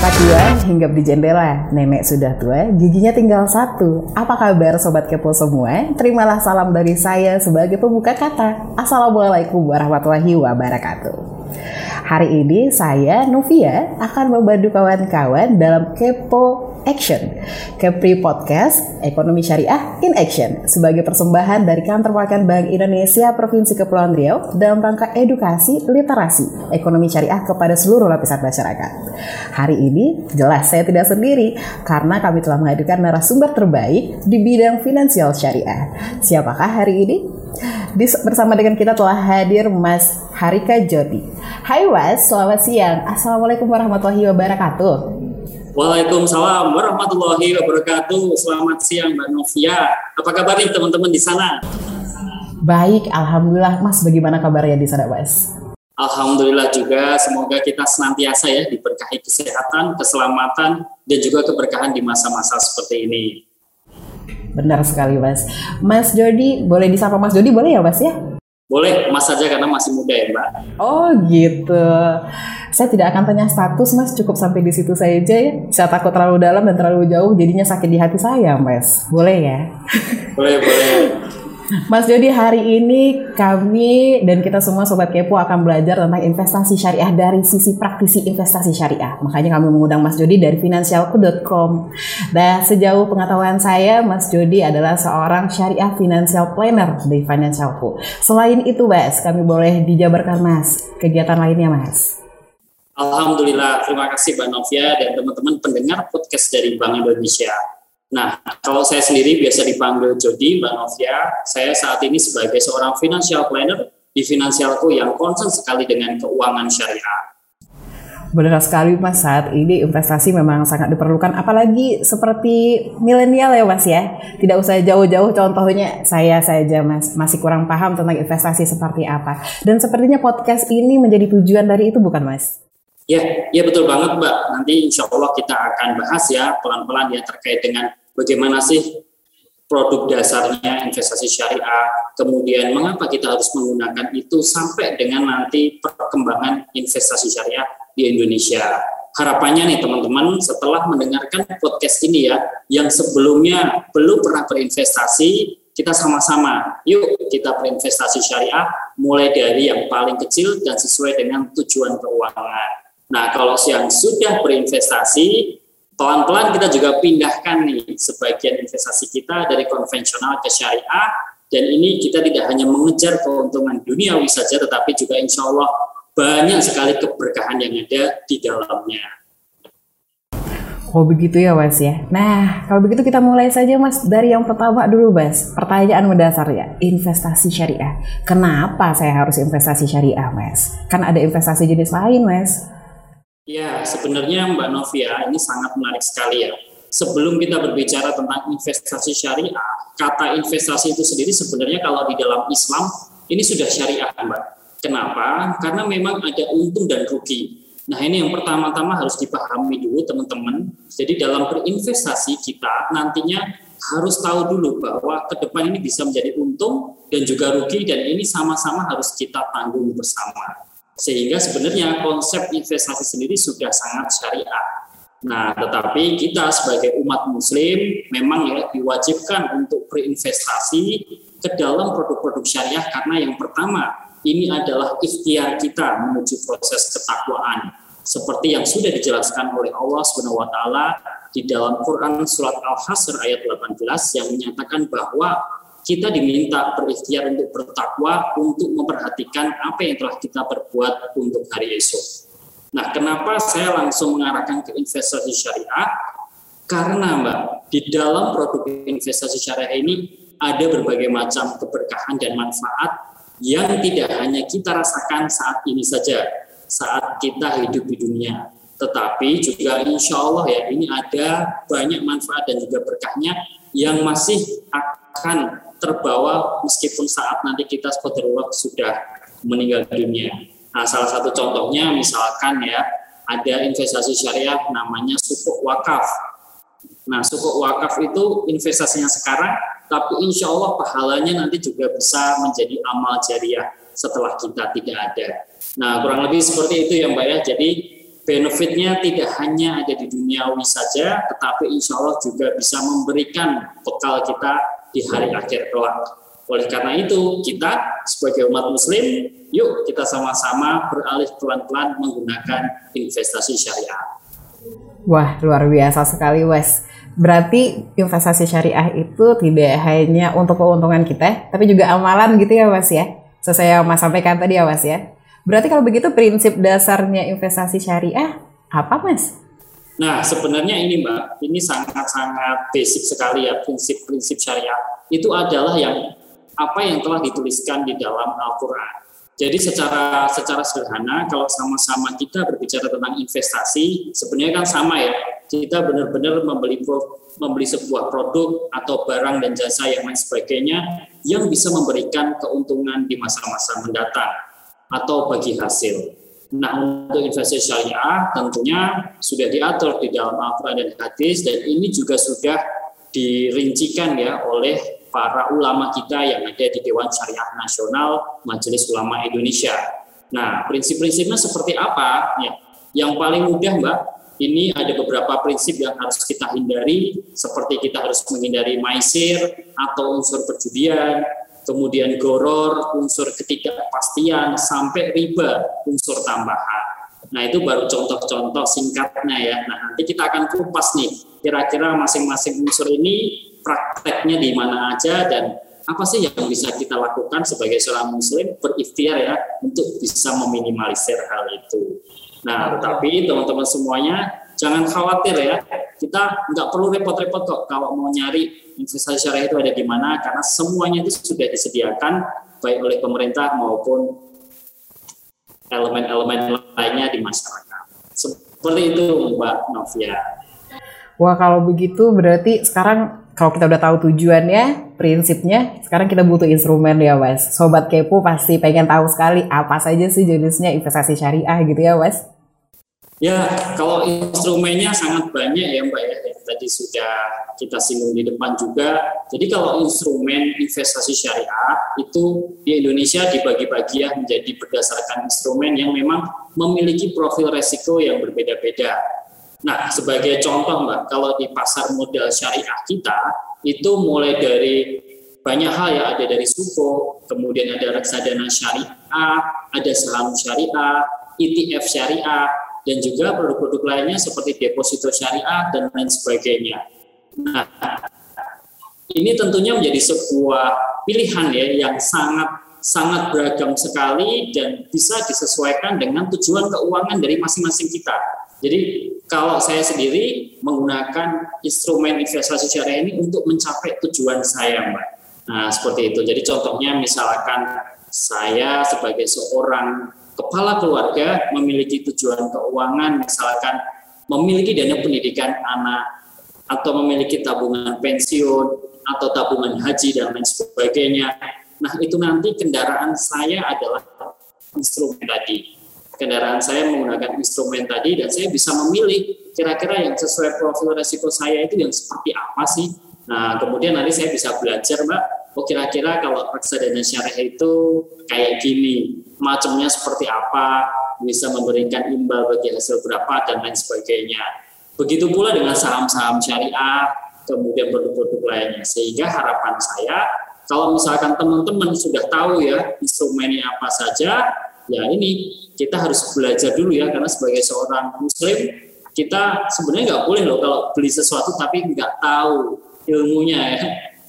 Angkat dua, hinggap di jendela. Nenek sudah tua, giginya tinggal satu. Apa kabar Sobat Kepo semua? Terimalah salam dari saya sebagai pembuka kata. Assalamualaikum warahmatullahi wabarakatuh. Hari ini saya, Novia, akan membantu kawan-kawan dalam Kepo Action. Kepri Podcast Ekonomi Syariah in Action sebagai persembahan dari Kantor Wakil Bank Indonesia Provinsi Kepulauan Riau dalam rangka edukasi literasi ekonomi syariah kepada seluruh lapisan masyarakat. Hari ini jelas saya tidak sendiri karena kami telah menghadirkan narasumber terbaik di bidang finansial syariah. Siapakah hari ini? Bersama dengan kita telah hadir Mas Harika Jodi. Hai Mas, selamat siang. Assalamualaikum warahmatullahi wabarakatuh. Waalaikumsalam warahmatullahi wabarakatuh. Selamat siang Mbak Novia. Apa kabar nih teman-teman di sana? Baik, alhamdulillah. Mas, bagaimana kabarnya di sana, Mas? Alhamdulillah juga. Semoga kita senantiasa ya diberkahi kesehatan, keselamatan, dan juga keberkahan di masa-masa seperti ini. Benar sekali, Mas. Mas Jody, boleh disapa Mas Jody, boleh ya, Mas ya? Boleh, Mas saja karena masih muda ya, Mbak. Oh gitu. Saya tidak akan tanya status, Mas. Cukup sampai di situ saja ya. Saya takut terlalu dalam dan terlalu jauh, jadinya sakit di hati saya, Mas. Boleh ya? Boleh, boleh. Mas Jody, hari ini kami dan kita semua Sobat Kepo akan belajar tentang investasi syariah dari sisi praktisi investasi syariah. Makanya kami mengundang Mas Jody dari finansialku.com. Dan sejauh pengetahuan saya, Mas Jody adalah seorang syariah financial planner di Finansialku. Selain itu, Mas, kami boleh dijabarkan Mas kegiatan lainnya, Mas. Alhamdulillah, terima kasih Mbak Novia dan teman-teman pendengar podcast dari Bank Indonesia. Nah, kalau saya sendiri biasa dipanggil Jody, Mbak Novia, saya saat ini sebagai seorang financial planner di Finansialku yang concern sekali dengan keuangan syariah. Benar sekali Mas, saat ini investasi memang sangat diperlukan, apalagi seperti milenial ya Mas ya. Tidak usah jauh-jauh contohnya saya saja Mas, masih kurang paham tentang investasi seperti apa. Dan sepertinya podcast ini menjadi tujuan dari itu bukan Mas? Ya, ya betul banget Mbak. Nanti insya Allah kita akan bahas ya pelan-pelan ya terkait dengan bagaimana sih produk dasarnya investasi syariah, kemudian mengapa kita harus menggunakan itu sampai dengan nanti perkembangan investasi syariah di Indonesia. Harapannya nih teman-teman setelah mendengarkan podcast ini ya, yang sebelumnya belum pernah berinvestasi, kita sama-sama yuk kita berinvestasi syariah mulai dari yang paling kecil dan sesuai dengan tujuan keuangan. Nah, kalau yang sudah berinvestasi, pelan-pelan kita juga pindahkan nih sebagian investasi kita dari konvensional ke syariah dan ini kita tidak hanya mengejar keuntungan duniawi saja tetapi juga insya Allah banyak sekali keberkahan yang ada di dalamnya. Oh begitu ya Mas ya. Nah kalau begitu kita mulai saja Mas dari yang pertama dulu Mas. Pertanyaan mendasar ya, investasi syariah. Kenapa saya harus investasi syariah Mas? Kan ada investasi jenis lain Mas. Ya, sebenarnya Mbak Novia ini sangat menarik sekali ya. Sebelum kita berbicara tentang investasi syariah, kata investasi itu sendiri sebenarnya kalau di dalam Islam ini sudah syariah Mbak. Kenapa? Karena memang ada untung dan rugi. Nah ini yang pertama-tama harus dipahami dulu teman-teman. Jadi dalam berinvestasi kita nantinya harus tahu dulu bahwa ke depan ini bisa menjadi untung dan juga rugi dan ini sama-sama harus kita tanggung bersama. Sehingga sebenarnya konsep investasi sendiri sudah sangat syariah. Nah, tetapi kita sebagai umat muslim memang ya diwajibkan untuk berinvestasi ke dalam produk-produk syariah karena yang pertama ini adalah ikhtiar kita menuju proses ketakwaan seperti yang sudah dijelaskan oleh Allah Subhanahu wa taala di dalam Quran surat Al-Hasr ayat 18 yang menyatakan bahwa kita diminta berikhtiar untuk bertakwa untuk memperhatikan apa yang telah kita perbuat untuk hari esok. Nah, kenapa saya langsung mengarahkan ke investasi syariah? Karena Mbak, di dalam produk investasi syariah ini ada berbagai macam keberkahan dan manfaat yang tidak hanya kita rasakan saat ini saja, saat kita hidup di dunia, tetapi juga insya Allah ya ini ada banyak manfaat dan juga berkahnya yang masih akan terbawa meskipun saat nanti kita qadarullah sudah meninggal dunia. Nah, salah satu contohnya misalkan ya ada investasi syariah namanya sukuk wakaf. Nah, sukuk wakaf itu investasinya sekarang, tapi insya Allah pahalanya nanti juga bisa menjadi amal jariah setelah kita tidak ada. Nah, kurang lebih seperti itu ya Mbak ya. Jadi benefitnya tidak hanya ada di duniawi saja, tetapi insya Allah juga bisa memberikan bekal kita di hari akhir kelak. Oleh karena itu, kita sebagai umat muslim, yuk kita sama-sama beralih pelan-pelan menggunakan investasi syariah. Wah, luar biasa sekali, Wes. Berarti investasi syariah itu tidak hanya untuk keuntungan kita, tapi juga amalan gitu ya, Wes ya? Sesuai yang Mas sampaikan tadi ya, Wes ya? Berarti kalau begitu prinsip dasarnya investasi syariah apa, Mas? Nah, sebenarnya ini Mbak, ini sangat-sangat basic sekali ya prinsip-prinsip syariah. Itu adalah yang apa yang telah dituliskan di dalam Al-Quran. Jadi secara secara sederhana kalau sama-sama kita berbicara tentang investasi, sebenarnya kan sama ya. Kita benar-benar membeli membeli sebuah produk atau barang dan jasa yang lain sebagainya yang bisa memberikan keuntungan di masa-masa mendatang atau bagi hasil. Nah, untuk investasi syariah tentunya sudah diatur di dalam Al-Quran dan hadis dan ini juga sudah dirincikan ya oleh para ulama kita yang ada di Dewan Syariah Nasional Majelis Ulama Indonesia. Nah, prinsip-prinsipnya seperti apa? Ya, yang paling mudah, Mbak, ini ada beberapa prinsip yang harus kita hindari, seperti kita harus menghindari maisir atau unsur perjudian, kemudian goror, unsur ketidakpastian, sampai riba, unsur tambahan. Nah, itu baru contoh-contoh singkatnya ya. Nah, nanti kita akan kupas nih, kira-kira masing-masing unsur ini prakteknya di mana aja dan apa sih yang bisa kita lakukan sebagai seorang muslim berikhtiar ya untuk bisa meminimalisir hal itu. Nah, tetapi teman-teman semuanya jangan khawatir ya. Kita nggak perlu repot-repot kok kalau mau nyari investasi syariah itu ada di mana karena semuanya itu sudah disediakan baik oleh pemerintah maupun elemen-elemen lainnya di masyarakat. Seperti itu Mbak Novia. Wah kalau begitu berarti sekarang kalau kita udah tahu tujuannya, prinsipnya, sekarang kita butuh instrumen ya, Wes. Sobat kepo pasti pengen tahu sekali apa saja sih jenisnya investasi syariah gitu ya, Wes. Ya, kalau instrumennya sangat banyak ya, Mbak ya. tadi sudah kita singgung di depan juga. Jadi kalau instrumen investasi syariah itu di Indonesia dibagi-bagi ya menjadi berdasarkan instrumen yang memang memiliki profil resiko yang berbeda-beda Nah, sebagai contoh Mbak, kalau di pasar modal syariah kita, itu mulai dari banyak hal ya, ada dari suko, kemudian ada reksadana syariah, ada saham syariah, ETF syariah, dan juga produk-produk lainnya seperti deposito syariah dan lain sebagainya. Nah, ini tentunya menjadi sebuah pilihan ya yang sangat sangat beragam sekali dan bisa disesuaikan dengan tujuan keuangan dari masing-masing kita. Jadi kalau saya sendiri menggunakan instrumen investasi syariah ini untuk mencapai tujuan saya, Mbak. Nah, seperti itu. Jadi contohnya misalkan saya sebagai seorang kepala keluarga memiliki tujuan keuangan, misalkan memiliki dana pendidikan anak atau memiliki tabungan pensiun atau tabungan haji dan lain sebagainya. Nah, itu nanti kendaraan saya adalah instrumen tadi kendaraan saya menggunakan instrumen tadi dan saya bisa memilih kira-kira yang sesuai profil resiko saya itu yang seperti apa sih. Nah, kemudian nanti saya bisa belajar, Mbak, oh kira-kira kalau reksadana syariah itu kayak gini, macamnya seperti apa, bisa memberikan imbal bagi hasil berapa dan lain sebagainya. Begitu pula dengan saham-saham syariah, kemudian produk-produk lainnya. Sehingga harapan saya kalau misalkan teman-teman sudah tahu ya instrumennya apa saja, ya ini kita harus belajar dulu ya karena sebagai seorang muslim kita sebenarnya nggak boleh loh kalau beli sesuatu tapi nggak tahu ilmunya ya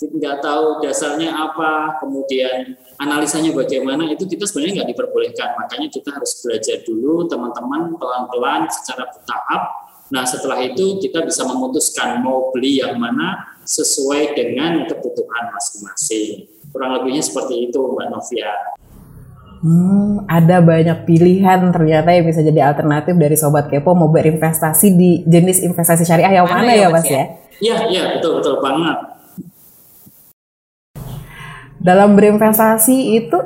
nggak tahu dasarnya apa kemudian analisanya bagaimana itu kita sebenarnya nggak diperbolehkan. Makanya kita harus belajar dulu teman-teman pelan-pelan secara bertahap. Nah setelah itu kita bisa memutuskan mau beli yang mana sesuai dengan kebutuhan masing-masing. Kurang lebihnya seperti itu Mbak Novia. Hmm, ada banyak pilihan ternyata yang bisa jadi alternatif dari sobat kepo mau berinvestasi di jenis investasi syariah yang mana, mana ya, ya mas ya? Iya, iya betul betul banget. Dalam berinvestasi itu,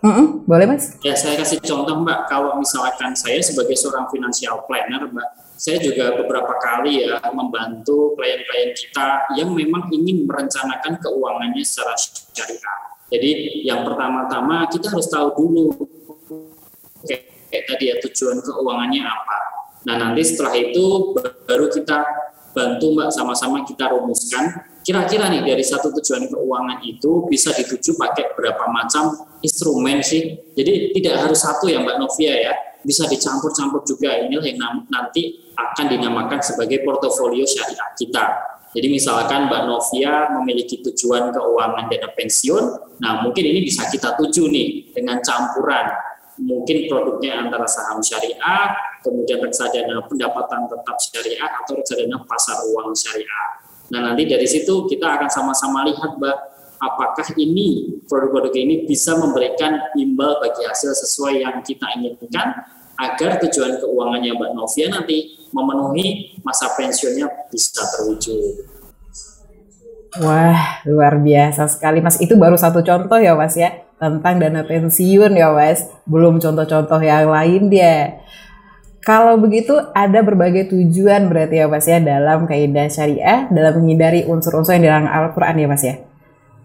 mm -mm, boleh mas? Ya saya kasih contoh mbak, kalau misalkan saya sebagai seorang financial planner mbak, saya juga beberapa kali ya membantu klien-klien kita yang memang ingin merencanakan keuangannya secara syariah jadi yang pertama-tama kita harus tahu dulu kayak tadi ya tujuan keuangannya apa. Nah nanti setelah itu baru kita bantu Mbak sama-sama kita rumuskan kira-kira nih dari satu tujuan keuangan itu bisa dituju pakai berapa macam instrumen sih. Jadi tidak harus satu ya Mbak Novia ya, bisa dicampur-campur juga. Inilah yang nanti akan dinamakan sebagai portofolio syariah kita. Jadi misalkan Mbak Novia memiliki tujuan keuangan dana pensiun, nah mungkin ini bisa kita tuju nih dengan campuran mungkin produknya antara saham syariah, kemudian reksadana pendapatan tetap syariah atau reksadana pasar uang syariah. Nah nanti dari situ kita akan sama-sama lihat Mbak, apakah ini produk-produk ini bisa memberikan imbal bagi hasil sesuai yang kita inginkan agar tujuan keuangannya Mbak Novia nanti memenuhi masa pensiunnya bisa terwujud. Wah, luar biasa sekali Mas. Itu baru satu contoh ya Mas ya, tentang dana pensiun ya Mas. Belum contoh-contoh yang lain dia. Kalau begitu ada berbagai tujuan berarti ya Mas ya dalam kaidah syariah dalam menghindari unsur-unsur yang dalam Al-Qur'an ya Mas ya.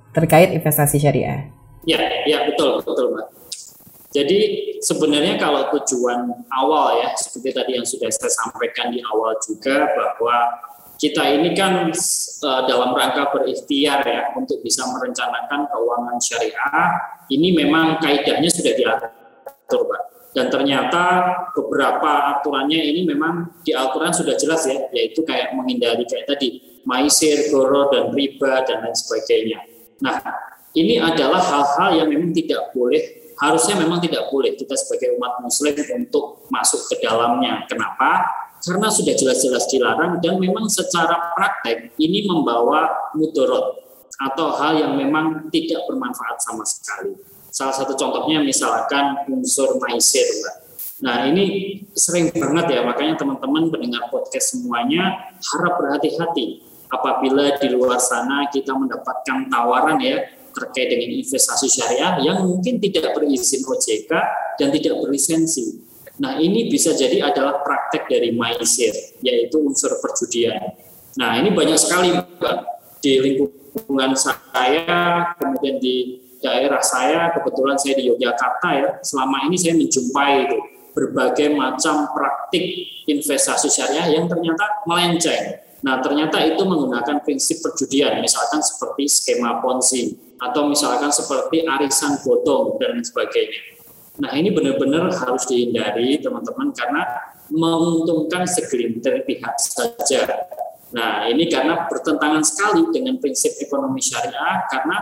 Terkait investasi syariah. Ya, ya betul, betul Mbak. Jadi sebenarnya kalau tujuan awal ya seperti tadi yang sudah saya sampaikan di awal juga bahwa kita ini kan uh, dalam rangka berikhtiar ya untuk bisa merencanakan keuangan syariah ini memang kaidahnya sudah diatur Pak dan ternyata beberapa aturannya ini memang di Al-Quran sudah jelas ya, yaitu kayak menghindari kayak tadi maisir, goro, dan riba, dan lain sebagainya. Nah, ini adalah hal-hal yang memang tidak boleh, harusnya memang tidak boleh kita sebagai umat muslim untuk masuk ke dalamnya. Kenapa? Karena sudah jelas-jelas dilarang dan memang secara praktek ini membawa mudorot atau hal yang memang tidak bermanfaat sama sekali. Salah satu contohnya misalkan unsur maisir, Mbak. Nah ini sering banget ya, makanya teman-teman pendengar podcast semuanya harap berhati-hati apabila di luar sana kita mendapatkan tawaran ya terkait dengan investasi syariah yang mungkin tidak berizin OJK dan tidak berlisensi. Nah ini bisa jadi adalah praktek dari maisir, yaitu unsur perjudian. Nah ini banyak sekali Mbak, di lingkungan saya, kemudian di daerah saya, kebetulan saya di Yogyakarta ya, selama ini saya menjumpai itu berbagai macam praktik investasi syariah yang ternyata melenceng. Nah, ternyata itu menggunakan prinsip perjudian, misalkan seperti skema ponzi atau misalkan seperti arisan bodong dan sebagainya. Nah, ini benar-benar harus dihindari teman-teman karena menguntungkan segelintir pihak saja. Nah, ini karena bertentangan sekali dengan prinsip ekonomi syariah karena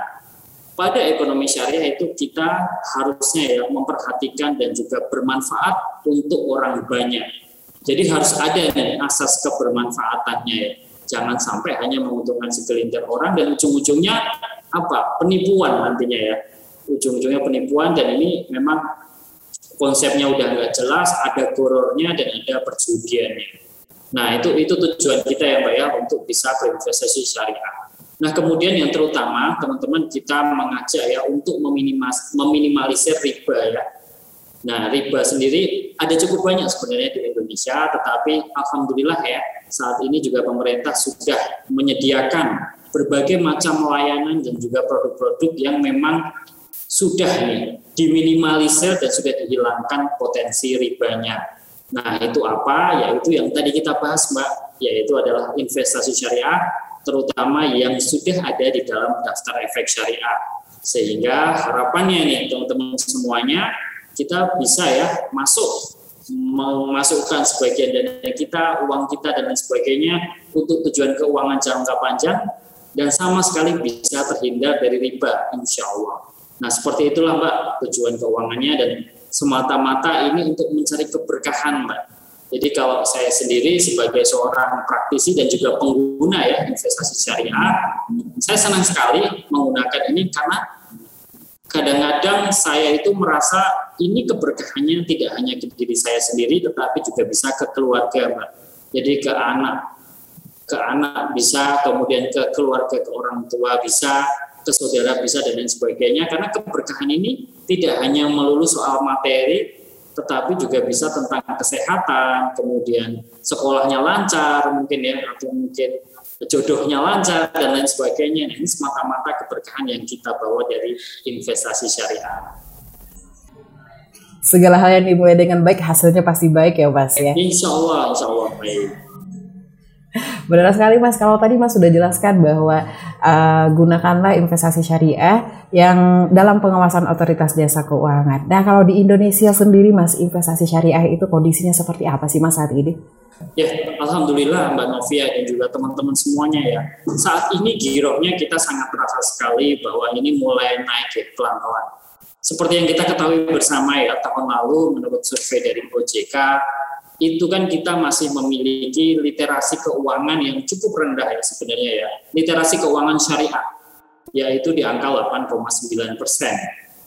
pada ekonomi syariah itu kita harusnya ya memperhatikan dan juga bermanfaat untuk orang banyak. Jadi harus ada nih asas kebermanfaatannya ya. Jangan sampai hanya menguntungkan segelintir orang dan ujung-ujungnya apa? Penipuan nantinya ya. Ujung-ujungnya penipuan dan ini memang konsepnya udah nggak jelas, ada gorornya dan ada perjudiannya. Nah itu itu tujuan kita ya Mbak ya untuk bisa berinvestasi syariah. Nah, kemudian yang terutama teman-teman kita mengajak ya untuk meminimas, meminimalisir riba ya. Nah, riba sendiri ada cukup banyak sebenarnya di Indonesia, tetapi alhamdulillah ya saat ini juga pemerintah sudah menyediakan berbagai macam layanan dan juga produk-produk yang memang sudah nih diminimalisir dan sudah dihilangkan potensi ribanya. Nah, itu apa? Yaitu yang tadi kita bahas, Mbak, yaitu adalah investasi syariah terutama yang sudah ada di dalam daftar efek syariah. Sehingga harapannya nih teman-teman semuanya kita bisa ya masuk memasukkan sebagian dana kita, uang kita dan lain sebagainya untuk tujuan keuangan jangka panjang dan sama sekali bisa terhindar dari riba insya Allah. Nah seperti itulah Mbak tujuan keuangannya dan semata-mata ini untuk mencari keberkahan Mbak jadi kalau saya sendiri sebagai seorang praktisi dan juga pengguna ya investasi syariah, saya senang sekali menggunakan ini karena kadang-kadang saya itu merasa ini keberkahannya tidak hanya ke diri saya sendiri tetapi juga bisa ke keluarga, Mbak. Jadi ke anak, ke anak bisa, kemudian ke keluarga, ke orang tua bisa, ke saudara bisa dan lain sebagainya karena keberkahan ini tidak hanya melulu soal materi tetapi juga bisa tentang kesehatan, kemudian sekolahnya lancar mungkin ya, atau mungkin jodohnya lancar dan lain sebagainya. Nah, ini semata-mata keberkahan yang kita bawa dari investasi syariah. segala hal yang dimulai dengan baik hasilnya pasti baik ya Mas ya. Insya Allah, Insya Allah baik. Benar sekali Mas, kalau tadi Mas sudah jelaskan bahwa uh, gunakanlah investasi syariah yang dalam pengawasan otoritas jasa keuangan. Nah kalau di Indonesia sendiri Mas, investasi syariah itu kondisinya seperti apa sih Mas saat ini? Ya, Alhamdulillah Mbak Novia dan juga teman-teman semuanya ya. Saat ini girohnya kita sangat terasa sekali bahwa ini mulai naik ya pelan-pelan. Seperti yang kita ketahui bersama ya, tahun lalu menurut survei dari OJK, itu kan kita masih memiliki literasi keuangan yang cukup rendah ya sebenarnya ya. Literasi keuangan syariah, yaitu di angka 8,9 persen.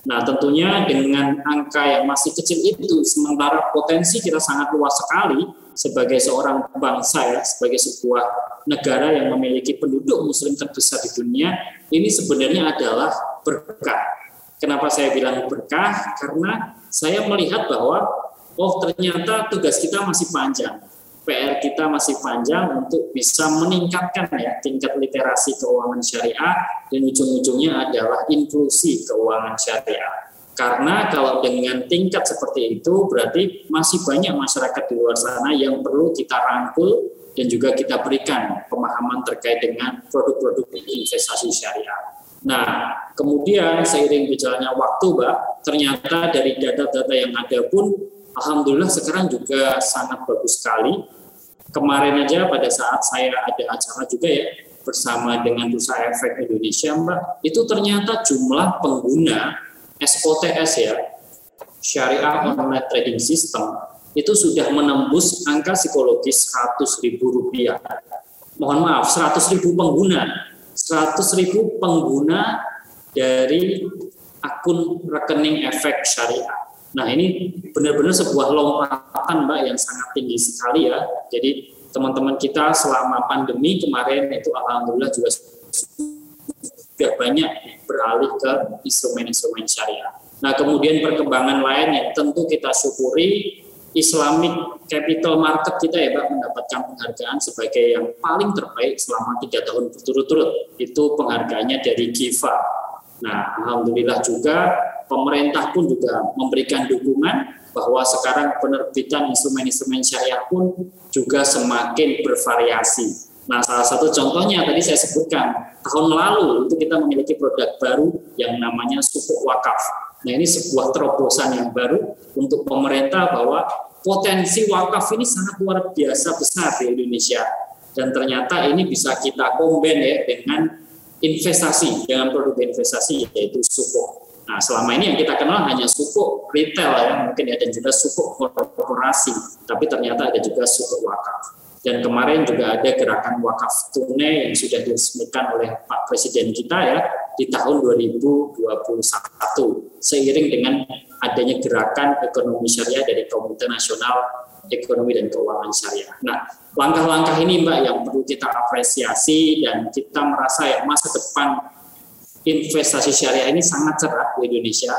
Nah tentunya dengan angka yang masih kecil itu, sementara potensi kita sangat luas sekali sebagai seorang bangsa ya, sebagai sebuah negara yang memiliki penduduk muslim terbesar di dunia, ini sebenarnya adalah berkah Kenapa saya bilang berkah? Karena saya melihat bahwa oh ternyata tugas kita masih panjang. PR kita masih panjang untuk bisa meningkatkan ya tingkat literasi keuangan syariah dan ujung-ujungnya adalah inklusi keuangan syariah. Karena kalau dengan tingkat seperti itu berarti masih banyak masyarakat di luar sana yang perlu kita rangkul dan juga kita berikan pemahaman terkait dengan produk-produk investasi syariah. Nah, kemudian seiring berjalannya waktu, Mbak, ternyata dari data-data yang ada pun, Alhamdulillah sekarang juga sangat bagus sekali. Kemarin aja pada saat saya ada acara juga ya, bersama dengan Bursa Efek Indonesia, Mbak, itu ternyata jumlah pengguna SOTS ya, Syariah Online Trading System, itu sudah menembus angka psikologis 100 ribu rupiah. Mohon maaf, 100 ribu pengguna 100 ribu pengguna dari akun rekening efek syariah. Nah ini benar-benar sebuah lompatan Mbak yang sangat tinggi sekali ya. Jadi teman-teman kita selama pandemi kemarin itu alhamdulillah juga sudah banyak beralih ke instrumen-instrumen syariah. Nah kemudian perkembangan lain yang tentu kita syukuri Islamic Capital Market kita ya Pak mendapatkan penghargaan sebagai yang paling terbaik selama tiga tahun berturut-turut. Itu penghargaannya dari GIFA. Nah, Alhamdulillah juga pemerintah pun juga memberikan dukungan bahwa sekarang penerbitan instrumen-instrumen syariah pun juga semakin bervariasi. Nah, salah satu contohnya tadi saya sebutkan, tahun lalu itu kita memiliki produk baru yang namanya sukuk wakaf Nah ini sebuah terobosan yang baru untuk pemerintah bahwa potensi wakaf ini sangat luar biasa besar di Indonesia dan ternyata ini bisa kita kombin ya dengan investasi dengan produk investasi yaitu suku. Nah selama ini yang kita kenal hanya suku retail ya mungkin ya dan juga suku korporasi, tapi ternyata ada juga suku wakaf. Dan kemarin juga ada gerakan wakaf tunai yang sudah diresmikan oleh Pak Presiden kita ya di tahun 2021 seiring dengan adanya gerakan ekonomi syariah dari Komite Nasional Ekonomi dan Keuangan Syariah. Nah, langkah-langkah ini Mbak yang perlu kita apresiasi dan kita merasa ya masa depan investasi syariah ini sangat cerah di Indonesia.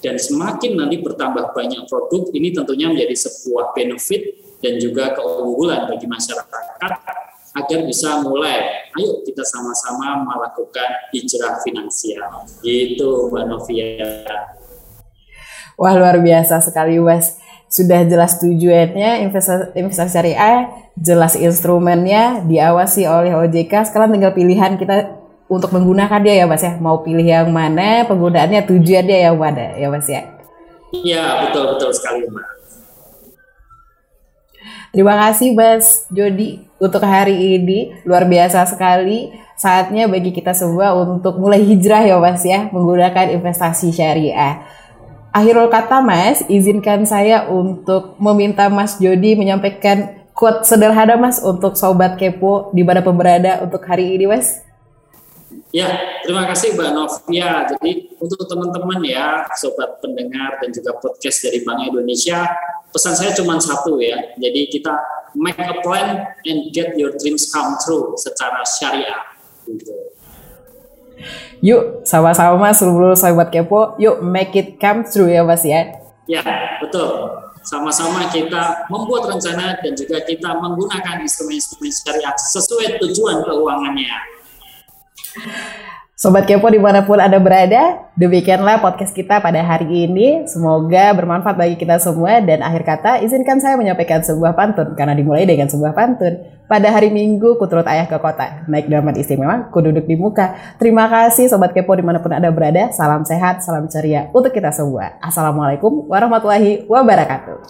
Dan semakin nanti bertambah banyak produk ini tentunya menjadi sebuah benefit dan juga keunggulan bagi masyarakat agar bisa mulai. Ayo kita sama-sama melakukan hijrah finansial. Gitu Mbak Novia. Wah luar biasa sekali Mas sudah jelas tujuannya investasi, investasi syariah jelas instrumennya diawasi oleh OJK sekarang tinggal pilihan kita untuk menggunakan dia ya Mas ya. Mau pilih yang mana penggunaannya tujuannya yang mana ya Mas ya. Iya betul betul sekali Mbak. Terima kasih Mas Jody untuk hari ini. Luar biasa sekali. Saatnya bagi kita semua untuk mulai hijrah ya Mas ya menggunakan investasi syariah. Akhirul kata Mas, izinkan saya untuk meminta Mas Jody menyampaikan quote sederhana Mas untuk sobat kepo di mana pemberada untuk hari ini Mas. Ya, terima kasih Mbak Novia. Jadi untuk teman-teman ya, sobat pendengar dan juga podcast dari Bank Indonesia, pesan saya cuma satu ya. Jadi kita make a plan and get your dreams come true secara syariah. Gitu. Yuk sama-sama seluruh sahabat kepo, yuk make it come true ya Mas ya. Ya betul. Sama-sama kita membuat rencana dan juga kita menggunakan instrumen-instrumen syariah sesuai tujuan keuangannya. Sobat Kepo di mana pun Anda berada, demikianlah podcast kita pada hari ini. Semoga bermanfaat bagi kita semua dan akhir kata izinkan saya menyampaikan sebuah pantun karena dimulai dengan sebuah pantun. Pada hari Minggu ku turut ayah ke kota, naik dalam istimewa, ku duduk di muka. Terima kasih Sobat Kepo di mana pun Anda berada, salam sehat, salam ceria untuk kita semua. Assalamualaikum warahmatullahi wabarakatuh.